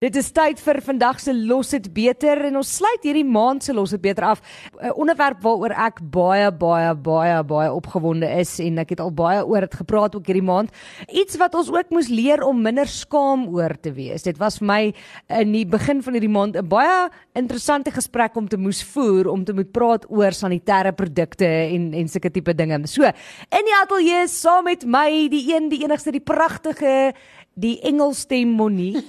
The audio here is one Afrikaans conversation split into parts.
Dit is tyd vir vandag se los dit beter en ons sluit hierdie maand se los dit beter af. 'n Onderwerp waaroor ek baie baie baie baie opgewonde is en ek het al baie oor dit gepraat ook hierdie maand. Iets wat ons ook moes leer om minder skaam oor te wees. Dit was vir my in die begin van hierdie maand 'n baie interessante gesprek om te moes voer om te moet praat oor sanitêre produkte en en sulke tipe dinge. So, in die ateljee saam met my, die een, die enigste, die pragtige die Engelstem Monique.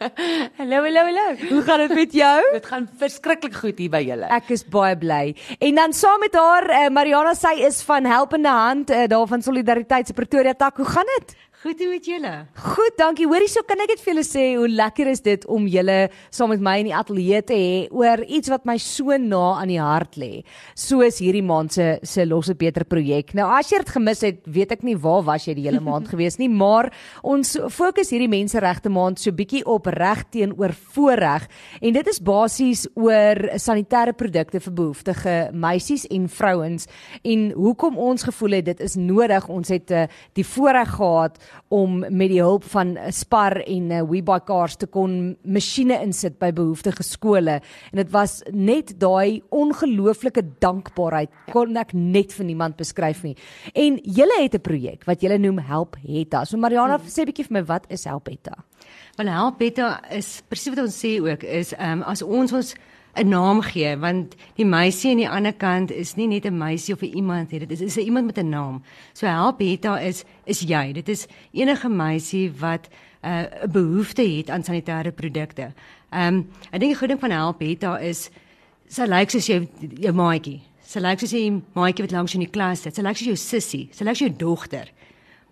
hallo, hallo, hallo. Hoe gaan dit met jou? Dit gaan verskriklik goed hier by julle. Ek is baie bly. En dan saam met haar, uh, Mariana, sy is van Helpende Hand uh, daar van Solidariteit se Pretoria tak. Hoe gaan dit? Goed met julle. Goed, dankie. Hoorie, so kan ek net vir julle sê hoe lekker is dit om julle saam met my in die ateljee te hê oor iets wat my so na aan die hart lê. Soos hierdie maand se se Losse Beter projek. Nou as jy dit gemis het, weet ek nie waar was jy die hele maand gewees nie, maar ons fokus hierdie menseregte maand so bietjie op reg teenoor voorreg en dit is basies oor sanitêre produkte vir behoeftige meisies en vrouens en hoekom ons gevoel het dit is nodig. Ons het uh, die voorreg gehad om met die hulp van Spar en uh, WeBuyCars te kon masjiene insit by behoeftige skole en dit was net daai ongelooflike dankbaarheid kon ek net vir niemand beskryf nie. En julle het 'n projek wat julle noem Help Hetta. So Mariana, hmm. sê bietjie vir my wat is Help Hetta? Wel Help Hetta is presies wat ons sê ook is ehm um, as ons ons 'n naam gee want die meisie aan die ander kant is nie net 'n meisie of 'n iemand nie dit is is iemand met 'n naam so help Hetta is is jy dit is enige meisie wat uh, 'n uh, behoefte het aan sanitêre produkte. Ehm um, ek dink die goeie ding van help Hetta is sy lyk soos jou jou maatjie. Sy lyk soos 'n maatjie wat langs in die klas sit. Sy lyk soos jou sussie. Sy lyk soos jou dogter.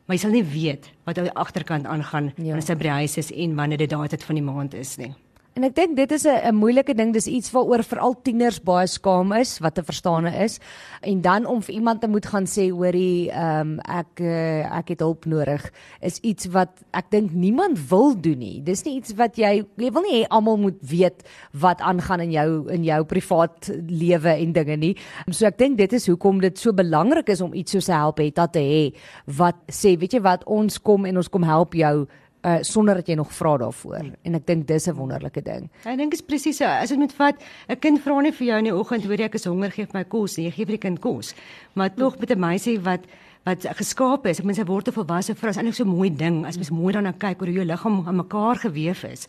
Maar jy sal nie weet wat aan die agterkant aangaan ja. wanneer sy by die huis is en wanneer dit daai tyd van die maand is nie. En ek dink dit is 'n moeilike ding, dis iets waaroor veral tieners baie skaam is wat te verstaane is. En dan om vir iemand te moet gaan sê hoorie, ehm um, ek uh, ek het hulp nodig, is iets wat ek dink niemand wil doen nie. Dis nie iets wat jy jy wil nie hê almal moet weet wat aangaan in jou in jou privaat lewe en dinge nie. So ek dink dit is hoekom dit so belangrik is om iets soos 'n help het te hê wat sê, weet jy wat, ons kom en ons kom help jou uh sonder dat jy nog vra daarvoor hmm. en ek dink dis 'n wonderlike ding. Ek dink is presies. As dit moet vat, 'n kind vra nie vir jou in die oggend hoor jy ek is honger gee my kos nie. Jy gee vir die kind kos. Maar tog hmm. met 'n meisie wat wat geskaap is. Ek meen sy word 'n volwasse vrou. Dit is eintlik so 'n mooi ding as mens mooi daarna kyk hoe jou liggaam aan mekaar gewewe is.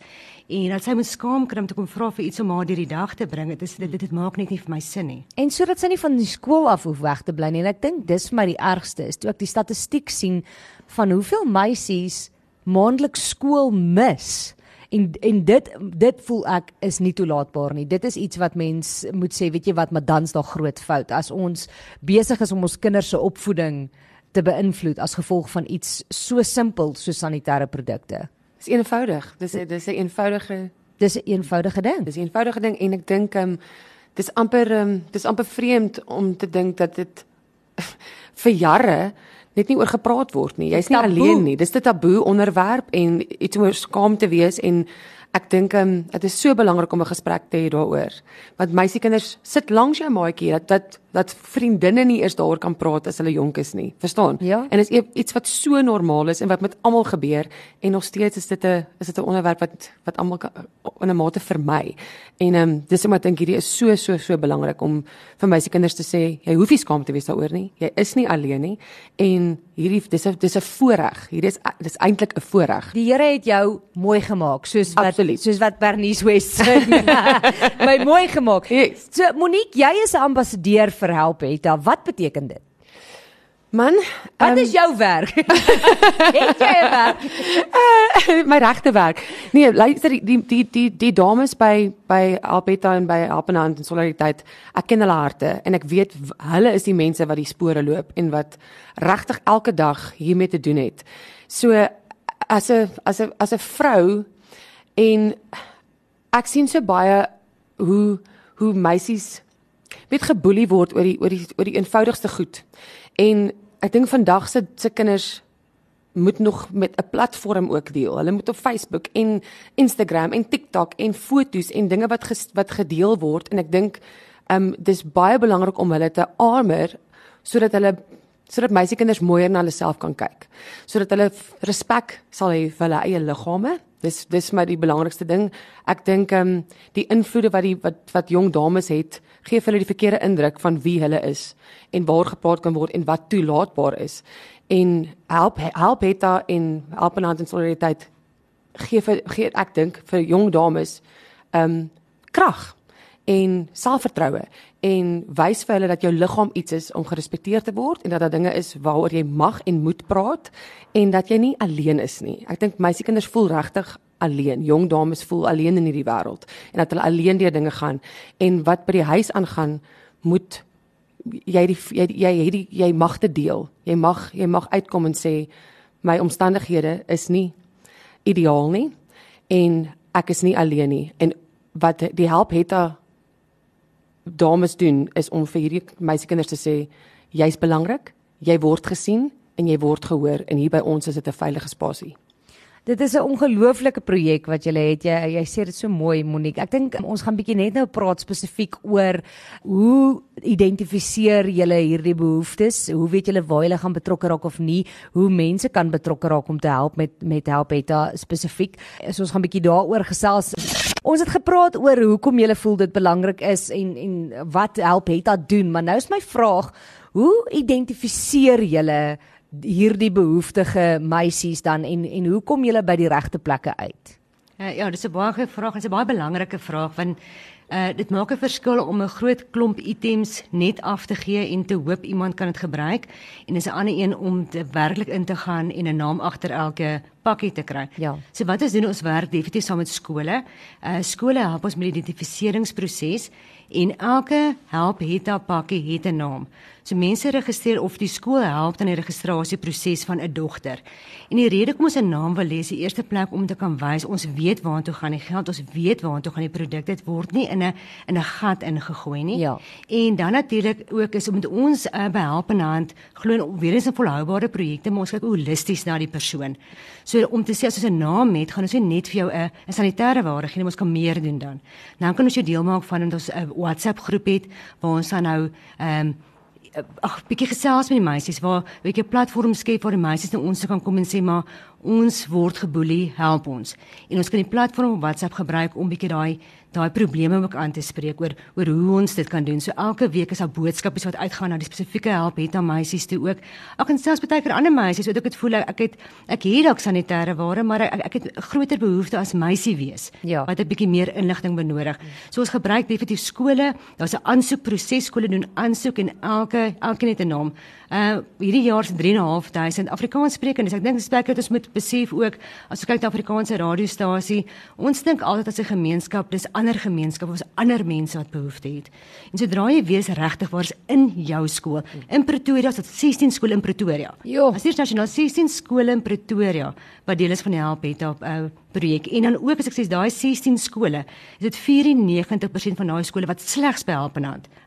En dat sy moet skaam kry om te kom vra vir iets om haar hierdie dag te bring. Dit is dit dit maak net nie vir my sin nie. En sodat sy nie van die skool af hoef weg te bly nie. En ek dink dis vir my die ergste is toe ek die statistiek sien van hoeveel meisies maandeliks skool mis. En en dit dit voel ek is nie toelaatbaar nie. Dit is iets wat mens moet sê, weet jy wat, maar dan's daar groot fout as ons besig is om ons kinders se opvoeding te beïnvloed as gevolg van iets so simpel so sanitêre produkte. Dis eenvoudig. Dis dis 'n eenvoudige dis 'n eenvoudige ding. Dis 'n eenvoudige ding en ek dink ehm um, dis amper ehm um, dis amper vreemd om te dink dat dit vir jare net nie oor gepraat word nie. Jy's nie alleen nie. Dis 'n taboe onderwerp en iets om skaam te wees en Ek dink um, dit is so belangrik om 'n gesprek te hê daaroor. Want meisiekinders sit langs jou maatjie dat dat dat vriendinne nie eens daaroor kan praat as hulle jonk is nie. Verstaan? Ja. En is iets wat so normaal is en wat met almal gebeur en nog steeds is dit 'n is dit 'n onderwerp wat wat almal in 'n mate vermy. En ehm um, dis omdat ek dink hierdie is so so so belangrik om vir meisiekinders te sê jy hoef nie skaam te wees daaroor nie. Jy is nie alleen nie en hierdie dis 'n dis 'n voorreg. Hierdie is dis eintlik 'n voorreg. Die Here het jou mooi gemaak soos wat Absoluut. soos wat Bernice West sê. My mooi gemaak. Yes. So Monique, jy is 'n ambassadeur vir Help Hetta. Wat beteken dit? Man, wat um, is jou werk? het jy 'n werk? Uh, my regte werk. Nee, luister die die die die, dames by by Alpeta en by Alpenhand en Solidariteit. Ek ken hulle harte en ek weet hulle is die mense wat die spore loop en wat regtig elke dag hiermee te doen het. So as 'n as 'n as 'n vrou en ek sien so baie hoe hoe meisies weet geboelie word oor die oor die oor die eenvoudigste goed. En ek dink vandag se se kinders moet nog met 'n platform ook deel. Hulle moet op Facebook en Instagram en TikTok en foto's en dinge wat ges, wat gedeel word en ek dink ehm um, dis baie belangrik om hulle te armer sodat hulle sodat meisiekinders mooier na hulle self kan kyk. Sodat hulle respek sal hê vir hulle eie liggame Dis dis my die belangrikste ding. Ek dink ehm um, die invloede wat die wat wat jong dames het, gee vir hulle die verkeerde indruk van wie hulle is en waar gepraat kan word en wat toelaatbaar is. En help help daar in help en hand en solidariteit gee vir gee ek dink vir jong dames ehm um, krag en selfvertroue en wys vir hulle dat jou liggaam iets is om gerespekteer te word en dat daar dinge is waaroor jy mag en moet praat en dat jy nie alleen is nie. Ek dink meisiekinders voel regtig alleen. Jong dames voel alleen in hierdie wêreld en dat hulle alleen deur dinge gaan en wat by die huis aangaan moet jy die jy jy jy, jy, jy mag te deel. Jy mag jy mag uitkom en sê my omstandighede is nie ideaal nie en ek is nie alleen nie en wat die help het daar dames doen is om vir hierdie meisiekinders te sê jy's belangrik, jy word gesien en jy word gehoor en hier by ons is dit 'n veilige spasie. Dit is 'n ongelooflike projek wat jy het. Jy jy sê dit so mooi Monique. Ek dink ons gaan bietjie net nou praat spesifiek oor hoe identifiseer julle hierdie behoeftes? Hoe weet julle waar julle gaan betrokke raak of nie? Hoe mense kan betrokke raak om te help met met help daar spesifiek. So ons gaan bietjie daaroor gesels. Ons het gepraat oor hoekom julle voel dit belangrik is en en wat help het dat doen, maar nou is my vraag, hoe identifiseer julle hierdie behoeftige meisies dan en en hoe kom julle by die regte plekke uit? Uh, ja, dis 'n baie goeie vraag, dis 'n baie belangrike vraag want uh dit maak 'n verskil om 'n groot klomp items net af te gee en te hoop iemand kan dit gebruik en is 'n ander een om werklik in te gaan en 'n naam agter elke pakkie te kry. Ja. So wat is doen ons werk definitief saam met skole. Uh skole help ons met die identifiseringsproses en elke help het 'n pakkie het 'n naam. So mense registreer of die skool help dan die registrasieproses van 'n dogter. En die rede kom ons 'n naam wil hê is die eerste plek om te kan wys ons weet waartoe gaan die geld, ons weet waartoe gaan die produk. Dit word nie in 'n in 'n gat ingegooi nie. Ja. En dan natuurlik ook is om met ons uh, behelp in hand glo weer eens 'n volhoubare projekte, maar ons kyk holisties na die persoon. So om te sê as ons 'n naam het, gaan ons nie net vir jou 'n 'n sanitêre waarde gee nie, ons kan meer doen dan. Dan kan ons jou deel maak van ons 'n WhatsApp groep het waar ons dan nou ehm um, ag bietjie gesels met die meisies waar weet jy 'n platform skep waar die meisies na ons kan kom en sê maar ons word geboelie, help ons. En ons kan die platform op WhatsApp gebruik om bietjie daai daai probleme ook aan te spreek oor oor hoe ons dit kan doen. So elke week is daar boodskapies wat uitgaan na die spesifieke help het aan meisies toe ook. Ek en selfs baie keer ander meisies wat ek het voel ek het ek het dalk sanitêre ware, maar ek, ek het groter behoefte as meisie wees ja. wat 'n bietjie meer inligting benodig. So ons gebruik definitief skole. Daar's 'n aansoekproses. Skole doen aansoek en elke elkeen het 'n naam. Uh hierdie jaar se 3.500 Afrikaanssprekendes. Ek dink dis plek wat ons moet besef ook as ons kyk na Afrikaanse radiostasie. Ons dink altyd as 'n gemeenskap, dis ander gemeenskappe, ons ander mense wat behoefte het. En sodra jy weet regtig waar's in jou skool, in Pretoria, daar's 16 skole in Pretoria. Jo. As jy nasionaal 16 skole in Pretoria wat deel is van die help het op uh, projek. En dan ook as ek sê daai 16 skole, is dit 94% van daai skole wat slegs by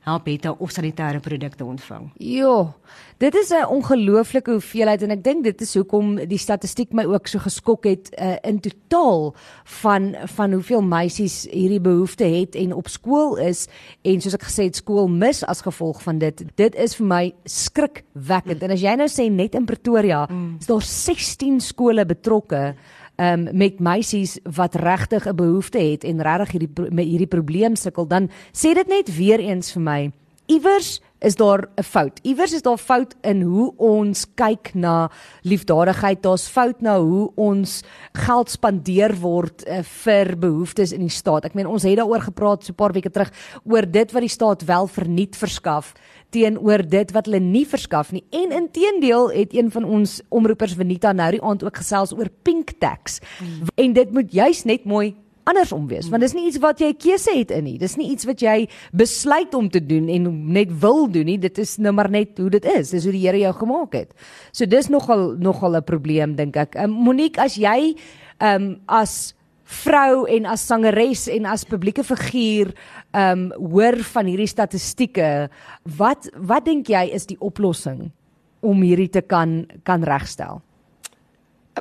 help het of sanitêre produkte ontvang. Jo. Dit is 'n ongelooflike hoeveelheid en ek dink dit is hoekom die statistiek my ook so geskok het uh, in totaal van van hoeveel meisies hierdie behoefte het en op skool is en soos ek gesê het skool mis as gevolg van dit. Dit is vir my skrikwekkend. En as jy nou sê net in Pretoria mm. is daar 16 skole betrokke um, met meisies wat regtig 'n behoefte het en regtig hierdie met hierdie probleem sukkel, dan sê dit net weer eens vir my. Iewers is daar 'n fout. Iewers is daar fout in hoe ons kyk na liefdadigheid. Daar's fout na hoe ons geld spandeer word uh, vir behoeftes in die staat. Ek meen ons het daaroor gepraat so 'n paar weke terug oor dit wat die staat wel verniet verskaf teenoor dit wat hulle nie verskaf nie. En inteendeel het een van ons omroepers Venita nou die aand ook gesels oor pink tax. Mm. En dit moet juis net mooi andersom wees want dis nie iets wat jy keuse het in nie dis nie iets wat jy besluit om te doen en net wil doen nie dit is nou maar net hoe dit is dis hoe die Here jou gemaak het so dis nogal nogal 'n probleem dink ek um, Monique as jy um, as vrou en as sangeres en as publieke figuur um hoor van hierdie statistieke wat wat dink jy is die oplossing om hierdie te kan kan regstel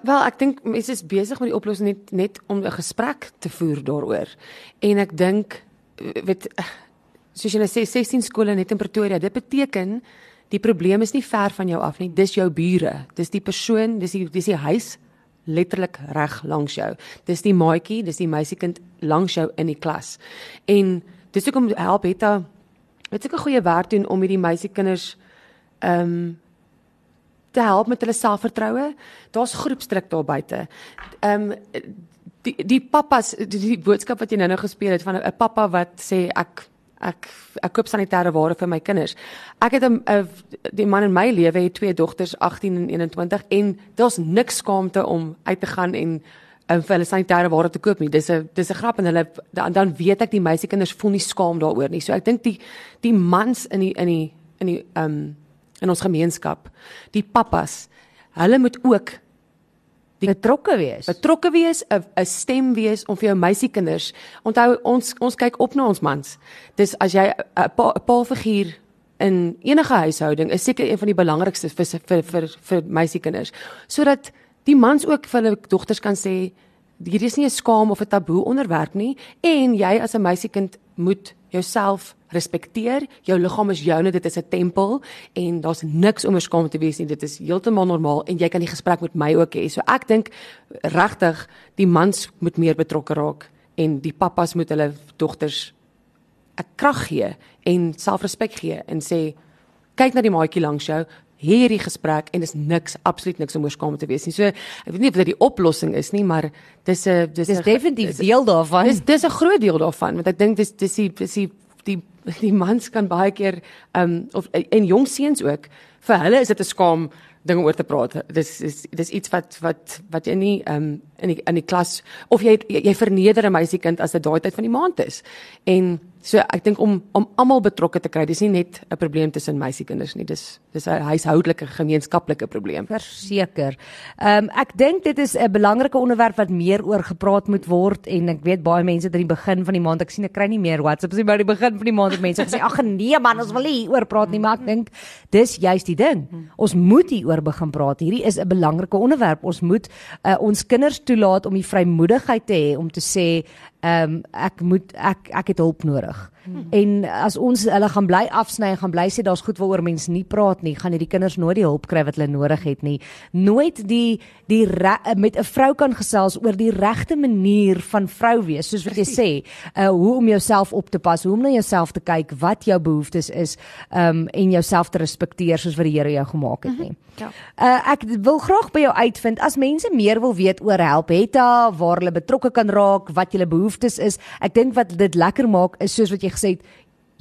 Wel, ek dink mense is besig met die oplossing net net om 'n gesprek te voer daaroor. En ek dink weet soos jy nou sê 16 skole net in Pretoria, dit beteken die probleem is nie ver van jou af nie. Dis jou bure. Dis die persoon, dis die dis die huis letterlik reg langs jou. Dis die maatjie, dis die meisiekind langs jou in die klas. En dis hoekom help Hetta ek 'n goeie werk doen om hierdie meisiekinders ehm um, te help met hulle selfvertroue. Daar's groepsdruk daar buite. Ehm um, die die pappas die, die boodskap wat jy nou-nou gespeel het van 'n pappa wat sê ek ek ek koop sanitêre ware vir my kinders. Ek het 'n die man in my lewe het twee dogters 18 en 21 en daar's niks skaamte om uit te gaan en um, vir hulle sanitêre ware te koop nie. Dis 'n dis 'n grap en hulle dan, dan weet ek die meisiekinders voel nie skaam daaroor nie. So ek dink die die mans in die in die in die ehm um, in ons gemeenskap, die pappas, hulle moet ook betrokke wees. Betrokke wees, 'n 'n stem wees om vir jou meisiekinders. Onthou ons ons kyk op na ons mans. Dis as jy 'n pa, pa figuur in enige huishouding is seker een van die belangrikste vir vir vir, vir meisiekinders. Sodat die mans ook vir hulle dogters kan sê hierdie is nie 'n skaam of 'n taboe onderwerp nie en jy as 'n meisiekind moet jouself respekteer. Jou liggaam is joune, dit is 'n tempel en daar's niks om skaam te wees nie. Dit is heeltemal normaal en jy kan die gesprek met my ook hê. So ek dink regtig die mans moet meer betrokke raak en die pappas moet hulle dogters 'n krag gee en selfrespek gee en sê kyk na die maatjie langs jou hierdie gesprek en dis niks absoluut niks om oor skaam te wees nie. So ek weet nie of dit die oplossing is nie, maar dis 'n dis, dis definitief deel daarvan. Dis dis 'n groot deel daarvan want ek dink dis dis die dis die die die mans kan baie keer ehm um, of en jong seuns ook vir hulle is dit 'n skaam ding oor te praat. Dis is dis iets wat wat wat jy nie ehm um, in die in die klas of jy jy, jy verneder 'n meisiekind as dit daai tyd van die maand is. En So ek dink om om almal betrokke te kry, dis nie net 'n probleem tussen meisiekinders nie, dis dis 'n huishoudelike gemeenskaplike probleem. Verseker. Ehm um, ek dink dit is 'n belangrike onderwerp wat meer oor gepraat moet word en ek weet baie mense het aan die begin van die maand, ek sien ek kry nie meer WhatsApps nie, maar aan die begin van die maand het mense gesê ag nee man, ons wil nie oor praat nie, maar ek dink dis juist die ding. Ons moet hieroor begin praat. Hierdie is 'n belangrike onderwerp. Ons moet uh, ons kinders toelaat om die vrymoedigheid te hê om te sê ehm um, ek moet ek ek het hulp nodig. Hmm. En as ons hulle gaan bly afsny en gaan bly sê daar's goed waaroor mense nie praat nie, gaan hierdie kinders nooit die hulp kry wat hulle nodig het nie. Nooit die die re, met 'n vrou kan gesels oor die regte manier van vrou wees, soos wat jy sê, uh hoe om jouself op te pas, hoe om na jouself te kyk, wat jou behoeftes is, um, en jouself te respekteer soos wat die Here jou gemaak het nie. Mm -hmm. Ja. Uh ek wil graag by jou uitvind as mense meer wil weet oor Help Hetta, waar hulle betrokke kan raak, wat julle behoeftes is. Ek dink wat dit lekker maak is soos wat jy gesê het,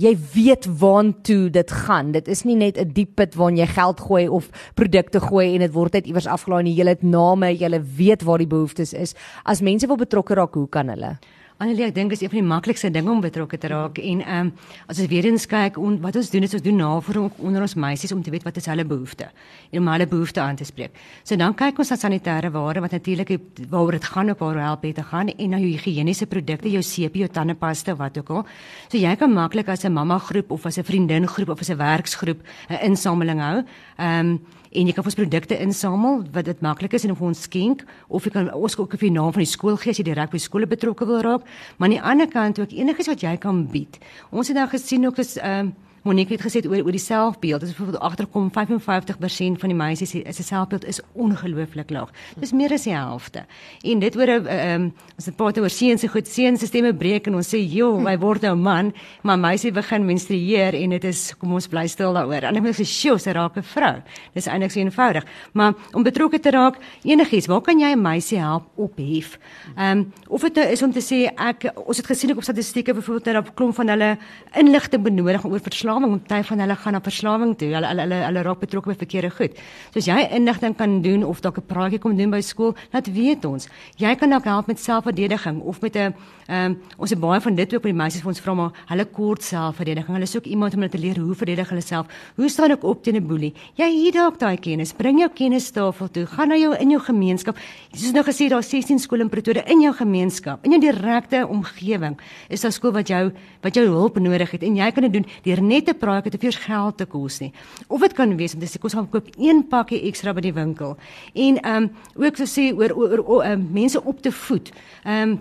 jy weet waantoe dit gaan. Dit is nie net 'n diep put waarin jy geld gooi of produkte gooi en dit word net iewers afgelaai nie. Jy het name, jy weet waar die behoeftes is. As mense wil betrokke raak, hoe kan hulle? Annelie, ek dink is een van die maklikste dinge om betrokke te raak en ehm um, as ons weer eens kyk on, wat ons doen is ons doen navorsing onder ons meisies om te weet wat is hulle behoeftes en om hulle behoeftes aan te spreek. So dan kyk ons na sanitêre ware wat natuurlik waaroor dit gaan ook waar help het te gaan en na jou higiëniese produkte, jou seepie, jou tandepasta, wat ook al. So jy kan maklik as 'n mamma groep of as 'n vriendin groep of as 'n werksgroep 'n insameling hou. Ehm um, en jy kan ons produkte insamel wat dit maklik is en of ons skenk of jy kan ons ook op die naam van die skool gee as jy direk by skole betrokke wil raak. Maar aan die ander kant ook enigiets wat jy kan bied. Ons het nou gesien ook is ehm uh, Monique het gesê oor oor die selfbeeld. As byvoorbeeld agterkom 55% van die meisies is se selfbeeld is ongelooflik laag. Dis meer as die helfte. En dit oor 'n ehm as 'n paar oor seuns se goed seuns se stemme breek en ons sê, "Jo, hy word nou man," maar meisie begin menstrueer en dit is kom ons bly stil daaroor. En ek moet sê, "Sjoe, sy raak 'n vrou." Dis eintlik so eenvoudig. Maar om betrokke te raak, enigiets, waar kan jy 'n meisie help ophef? Ehm um, of dit nou is om te sê ek ons het gesien op statistieke byvoorbeeld dat 'n klomp van hulle inligting benodig oor verslag verslawing, party van hulle gaan na verslawing toe. Hulle hulle hulle, hulle raak betrokke by verkeerde goed. So as jy inligting kan doen of dalk 'n praatjie kom doen by skool, laat weet ons. Jy kan dalk help met selfverdediging of met 'n ehm um, ons het baie van dit ook by die meisies vir ons vra maar hulle kort selfverdediging. Hulle soek iemand om hulle te leer hoe verdedig hulle self. Hoe staan ek op teen 'n boelie? Jy het dalk daai kennis. Bring jou kennistafel toe. Gaan na jou in jou gemeenskap. Soos nou gesê daar 16 skole in Pretoria in jou gemeenskap. In jou direkte omgewing is daar skool wat jou wat jou hulp nodig het en jy kan dit doen deur net te praat het te veel geld te kos nie. Of dit kan wees om te sê kos gaan koop een pakkie ekstra by die winkel. En ehm um, ook so sê oor oor, oor, um, mense op te voed. Ehm um,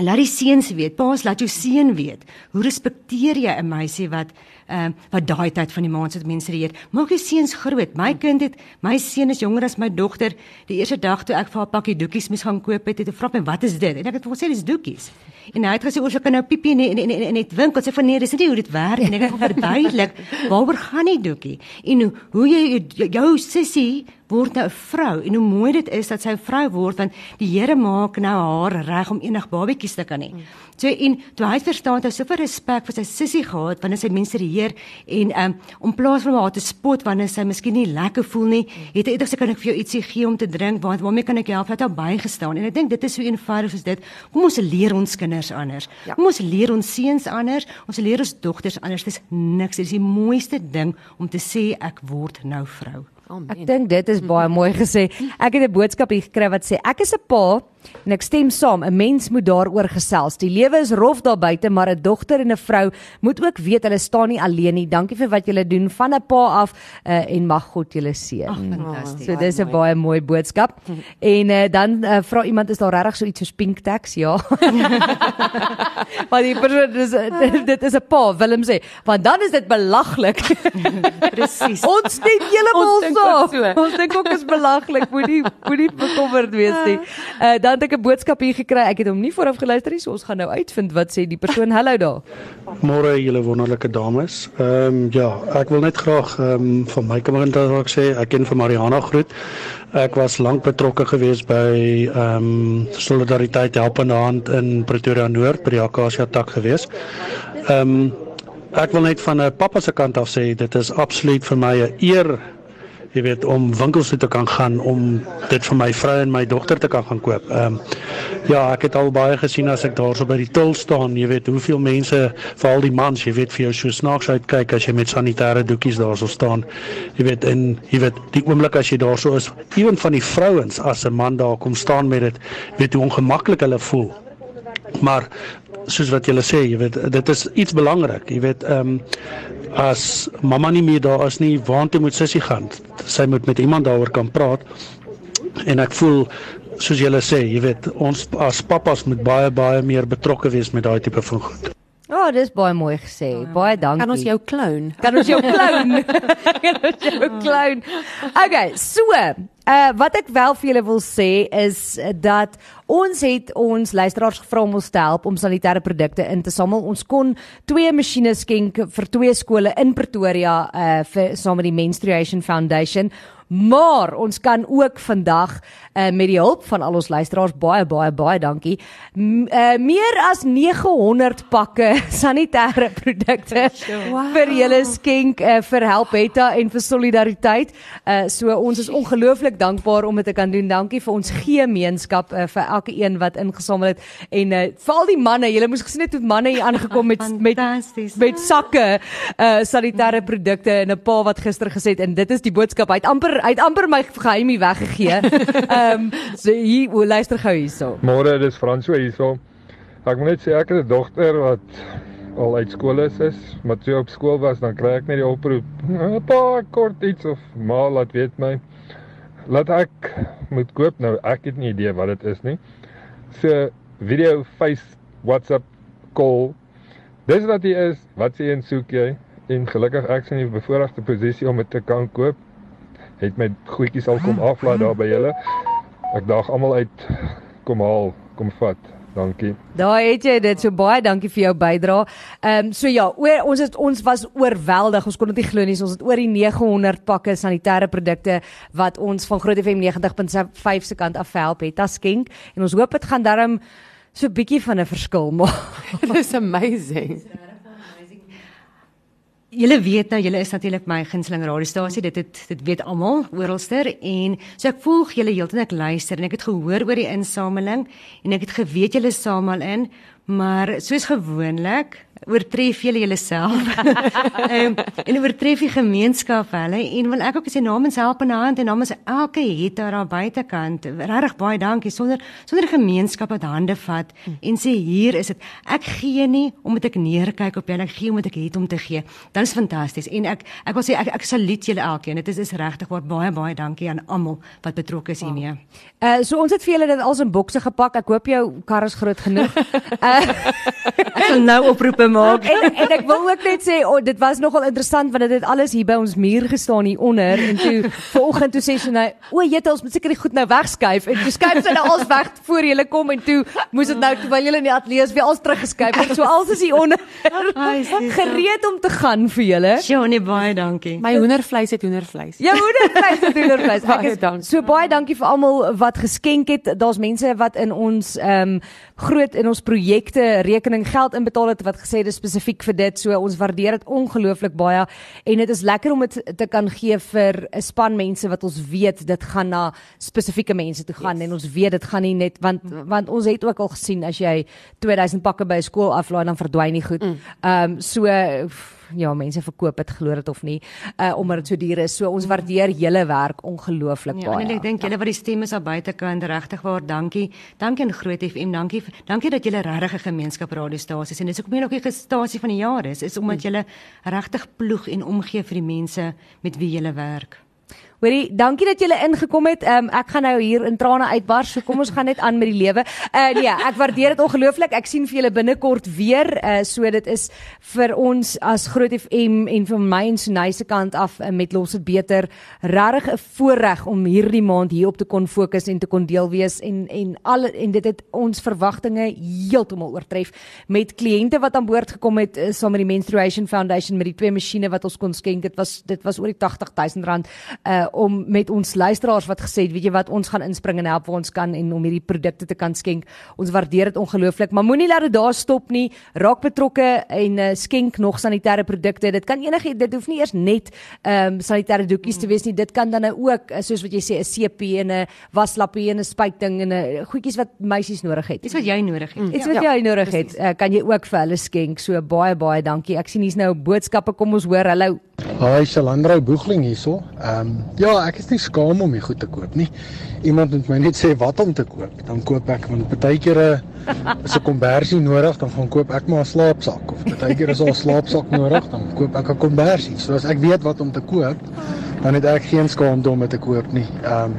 Laat die seuns weet, paas laat jou seun weet. Hoe respekteer jy 'n meisie wat ehm uh, wat daai tyd van die maand sit mense reed. Maak jou seuns groot. My kind het my seun is jonger as my dogter. Die eerste dag toe ek vir haar pakkie doekies mis gaan koop het, het hy vra my wat is dit? En ek het vir hom gesê dis doekies. En hy het gesê oor sy kan nou piepie en en en net winkel sê van nee, dis nie hoe dit werk nie. Ek het verduidelik waaroor gaan die doekie en hoe jy jou sussie word nou 'n vrou en hoe mooi dit is dat sy 'n vrou word want die Here maak nou haar reg om enig babatjies te kan hê. So en toe hy verstaan dat hy soveel respek vir sy sussie gehad wanneer sy mense reëer en um, om plaas van haar te spot wanneer sy miskien nie lekker voel nie, het hy sê kan ek vir jou ietsie gee om te drink want waarmee kan ek help? Hy het haar bygestaan en ek dink dit is so eenvoudig soos dit. Kom ons leer ons kinders anders. Ja. Kom ons leer ons seuns anders, ons leer ons dogters anders. Dis niks, dis die mooiste ding om te sê ek word nou vrou. Amen. Ek dink dit is baie mooi gesê. Ek het 'n boodskap hier gekry wat sê ek is 'n pa en ek stem saam. 'n Mens moet daaroor gesels. Die lewe is rof daar buite, maar 'n dogter en 'n vrou moet ook weet hulle staan nie alleen nie. Dankie vir wat julle doen van 'n pa af uh, en mag God julle seën. Fantasties. So dis 'n baie mooi boodskap. En uh, dan uh, vra iemand is daar regtig so iets soos pink tax? Ja. maar die persoon dis dit is 'n pa, Willem sê, want dan is dit belaglik. Presies. Ons steek heeltemal so. Ons dink ook is belaglik. Moenie moenie bekommerd wees nie. Uh, dan het ek 'n boodskap hier gekry. Ek het hom nie vooraf geluister nie, so ons gaan nou uitvind wat sê die persoon. Hallo daar. Môre julle wonderlike dames. Ehm um, ja, ek wil net graag ehm um, van my kant af ook sê ek ken vir Mariana groet. Ek was lank betrokke gewees by ehm um, Solidariteit Helpende Hand in Pretoria Noord by die Akasia tak gewees. Ehm um, ek wil net van 'n pappa se kant af sê dit is absoluut vir my 'n eer jy weet om winkels toe te kan gaan om dit vir my vrou en my dogter te kan gaan koop. Ehm um, ja, ek het al baie gesien as ek daarso by die til staan, jy weet hoeveel mense, veral die mans, jy weet vir jou so snaaks uitkyk as jy met sanitêre doekies daarso staan. Jy weet en jy weet die oomblik as jy daarso is, ewen van die vrouens as 'n man daar kom staan met dit, weet hoe ongemaklik hulle voel. Maar soos wat julle sê, jy weet, dit is iets belangrik. Jy weet, ehm um, as mamma nie meer daar is nie, waartoe moet sussie gaan? Sy moet met iemand daaroor kan praat. En ek voel soos julle sê, jy weet, ons as pappas moet baie baie meer betrokke wees met daai tipe van goed. O, oh, dis baie mooi gesê. Baie dankie. Kan ons jou kloon? kan ons jou kloon? kan ons jou kloon? Okay, so, uh wat ek wel vir julle wil sê is dat ons het ons luisteraars gevra om ons te help om sanitêre produkte in te samel. Ons kon twee masjiene skenk vir twee skole in Pretoria uh vir saam met die Menstruation Foundation. Maar ons kan ook vandag uh, met die hulp van al ons luisteraars baie baie baie dankie m, uh, meer as 900 pakke sanitêre produkte wow. vir julle skenk uh, vir Helpetta en vir solidariteit. Uh, so ons is ongelooflik dankbaar om dit te kan doen. Dankie vir ons gemeenskap uh, vir elke een wat ingesamel het en uh, veral die manne. Julle moes gesien het hoe manne hier aangekom met met met sakke uh, sanitêre produkte en 'n pa wat gister gesê het en dit is die boodskap. Hy het amper hy het amper my geheimie weggegee. Ehm um, so hier, o, luister gou hierso. Môre, dis Franswa hierso. Ek moet net sê ek het 'n dogter wat al uit skool is, is maar toe op skool was, dan kry ek net die oproep. Pa, kort iets of ma laat weet my. Laat ek moet koop nou. Ek het nie idee wat dit is nie. So video, face, WhatsApp, call. Dis wat jy is. Wat sê en soek jy? En gelukkig ek is in 'n bevoordeelde posisie om dit te kan koop het my goedjies al kom aflaai daar by julle. Ek daag almal uit kom haal, kom vat. Dankie. Daar het jy dit. So baie dankie vir jou bydrae. Ehm um, so ja, oor, ons het ons was oorweldig. Ons kon dit nie glo nie. Ons het oor die 900 pakke sanitêre produkte wat ons van Groot FM 90.5 se kant af help het as skenk en ons hoop dit gaan darm so 'n bietjie van 'n verskil maak. Dis amazing. Julle weet nou, julle is natuurlik my gunsteling radiostasie. Dit het dit weet almal oralster en so ek volg julle heeltyd ek luister en ek het gehoor oor die insameling en ek het geweet julle samel in, maar soos gewoonlik oortref julle julleself. Ehm en oortref die gemeenskap hulle en wil ek ook sê namens Help in Hand en namens elke het daar buitekant regtig baie dankie sonder sonder gemeenskap wat hande vat en sê hier is dit. Ek gee nie omdat ek neerkyk op julle, ek gee omdat ek het om te gee. Dit is fantasties en ek ek wil sê ek ek saluut julle elkeen. Dit is is regtig waar baie baie dankie aan almal wat betrokke is hiermee. Uh so ons het vir julle dit als in bokse gepak. Ek hoop jou kar is groot genoeg. Uh Ek sal nou oproepe maak. en en ek wil ook net sê oh, dit was nogal interessant want dit het alles hier by ons muur gestaan hier onder en toe vanoggend toe sê sy nou o jette ons moet seker die goed nou wegskuif en toe skuif sy nou alles weg voor julle kom en toe moes dit nou terwyl julle in die ateljee is weer alles teruggeskuif het so alles is hier onder gereed om te gaan vir julle Johnny baie dankie. My hoendervleis het hoendervleis. Ja, hoendervleis, het hoendervleis. Ek Baie is dankie. so baie dankie vir almal wat geskenk het. Daar's mense wat in ons ehm um, groot in ons projekte rekening geld inbetaal het wat gesê dis spesifiek vir dit. So ons waardeer dit ongelooflik baie en dit is lekker om dit te kan gee vir 'n span mense wat ons weet dit gaan na spesifieke mense toe gaan yes. en ons weet dit gaan nie net want want ons het ook al gesien as jy 2000 pakke by 'n skool aflaai dan verdwyn nie goed. Ehm um, so ja, mense verkoop dit glo dit of nie, uh omdat dit so duur is. So ons waardeer julle werk ongelooflik Ja, baie. en ek dink julle wat die stem is aan buitekant regtig waar dankie. Dankie aan Groot FM. Dankie dankie dat julle regtig 'n gemeenskap radiostasies en dis ook meer ook die gestasie van die jaar is, is omdat julle regtig ploeg en omgee vir die mense met wie julle werk. Hoorie, dankie dat julle ingekom het. Um, ek gaan nou hier in trane uitbars. So kom ons gaan net aan met die lewe. Uh nee, ek waardeer dit ongelooflik. Ek sien vir julle binnekort weer. Uh so dit is vir ons as Groot FM en vir my en Sunay se kant af uh, met Los dit beter regtig 'n voorreg om hierdie maand hierop te kon fokus en te kon deel wees en en al en dit het ons verwagtinge heeltemal oortref met kliënte wat aan boord gekom het uh, saam met die Menstruation Foundation met die twee masjiene wat ons kon skenk. Dit was dit was oor die 80000 rand uh om met ons luisteraars wat gesê het, weet jy wat, ons gaan inspring en help waar ons kan en om hierdie produkte te kan skenk. Ons waardeer dit ongelooflik, maar moenie laat dit daar stop nie. Raak betrokke en uh, skenk nog sanitêre produkte. Dit kan enige dit hoef nie eers net ehm um, sanitêre doekies te wees nie. Dit kan dan nou ook uh, soos wat jy sê 'n CP en 'n waslappie en 'n spuitding en 'n goedjies wat meisies nodig het. Dis wat jy nodig het. Iets wat jy nodig het, uh, kan jy ook vir hulle skenk. So baie baie dankie. Ek sien hier's nou boodskappe. Kom ons hoor. Hallo. Hi, Shalandro Boegling hierso. Ehm um, ja, ek is nie skaam om die goed te koop nie. Iemand moet my net sê wat om te koop, dan koop ek want baie kere is 'n kombersie nodig, dan gaan koop ek maar 'n slaapsak of baie keer is daar 'n slaapsak nodig, dan koop ek 'n kombersie. So as ek weet wat om te koop, dan het ek geen skaamte om dit te koop nie. Ehm um,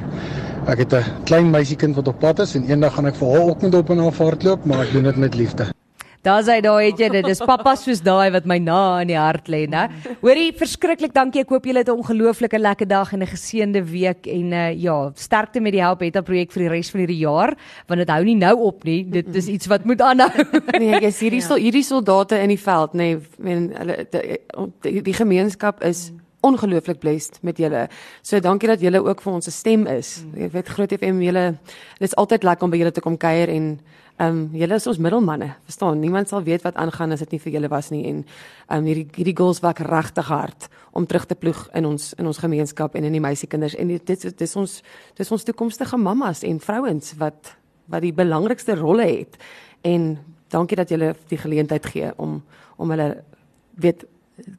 ek het 'n klein meisiekind wat op pad is en eendag gaan ek vir haar ook met op en af hardloop, maar ek doen dit met liefde. Daar's hy daar het jy dit. Dis pappa soos daai wat my na in die hart lê, né? Hoorie, verskriklik dankie. Ek hoop julle het 'n ongelooflike lekker dag en 'n geseënde week en uh ja, sterkte met die Help Beta projek vir die res van hierdie jaar, want dit hou nie nou op nie. Dit is iets wat moet aanhou. Nee, jy's hierdie sol, hierdie soldate in die veld, nê, nee, men hulle die, die, gemeenskap is ongelooflik blessed met julle. So dankie dat julle ook vir ons 'n stem is. Jy weet Groot FM julle dis altyd lekker om by julle te kom kuier en ehm um, julle is ons middelmanne. Verstaan? Niemand sal weet wat aangaan as dit nie vir julle was nie en ehm um, hierdie hierdie girls werk regtig hard om terug te ploeg in ons in ons gemeenskap en in die meisiekinders en dit dit is ons dis ons toekomstige mammas en vrouens wat wat die belangrikste rolle het. En dankie dat julle die geleentheid gee om om hulle weet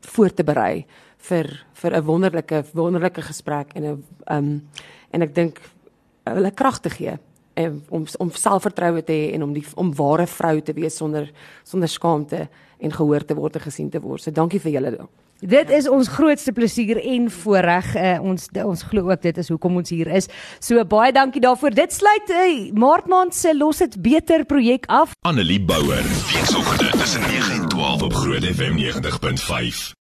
voor te berei vir vir 'n wonderlike wonderlike gesprek en 'n um en ek dink hulle krag te gee en om om selfvertroue te hê en om die om ware vrou te wees sonder sonder skaamte en gehoor te word en gesien te word. So dankie vir julle. Dit is ons grootste plesier en voorreg. Uh, ons ons glo ook dit is hoekom ons hier is. So baie dankie daarvoor. Dit sluit uh, Maart maand se Los dit beter projek af. Annelie Bouwer. Weekoggend tussen 9 en 12 op Groot FM 90.5.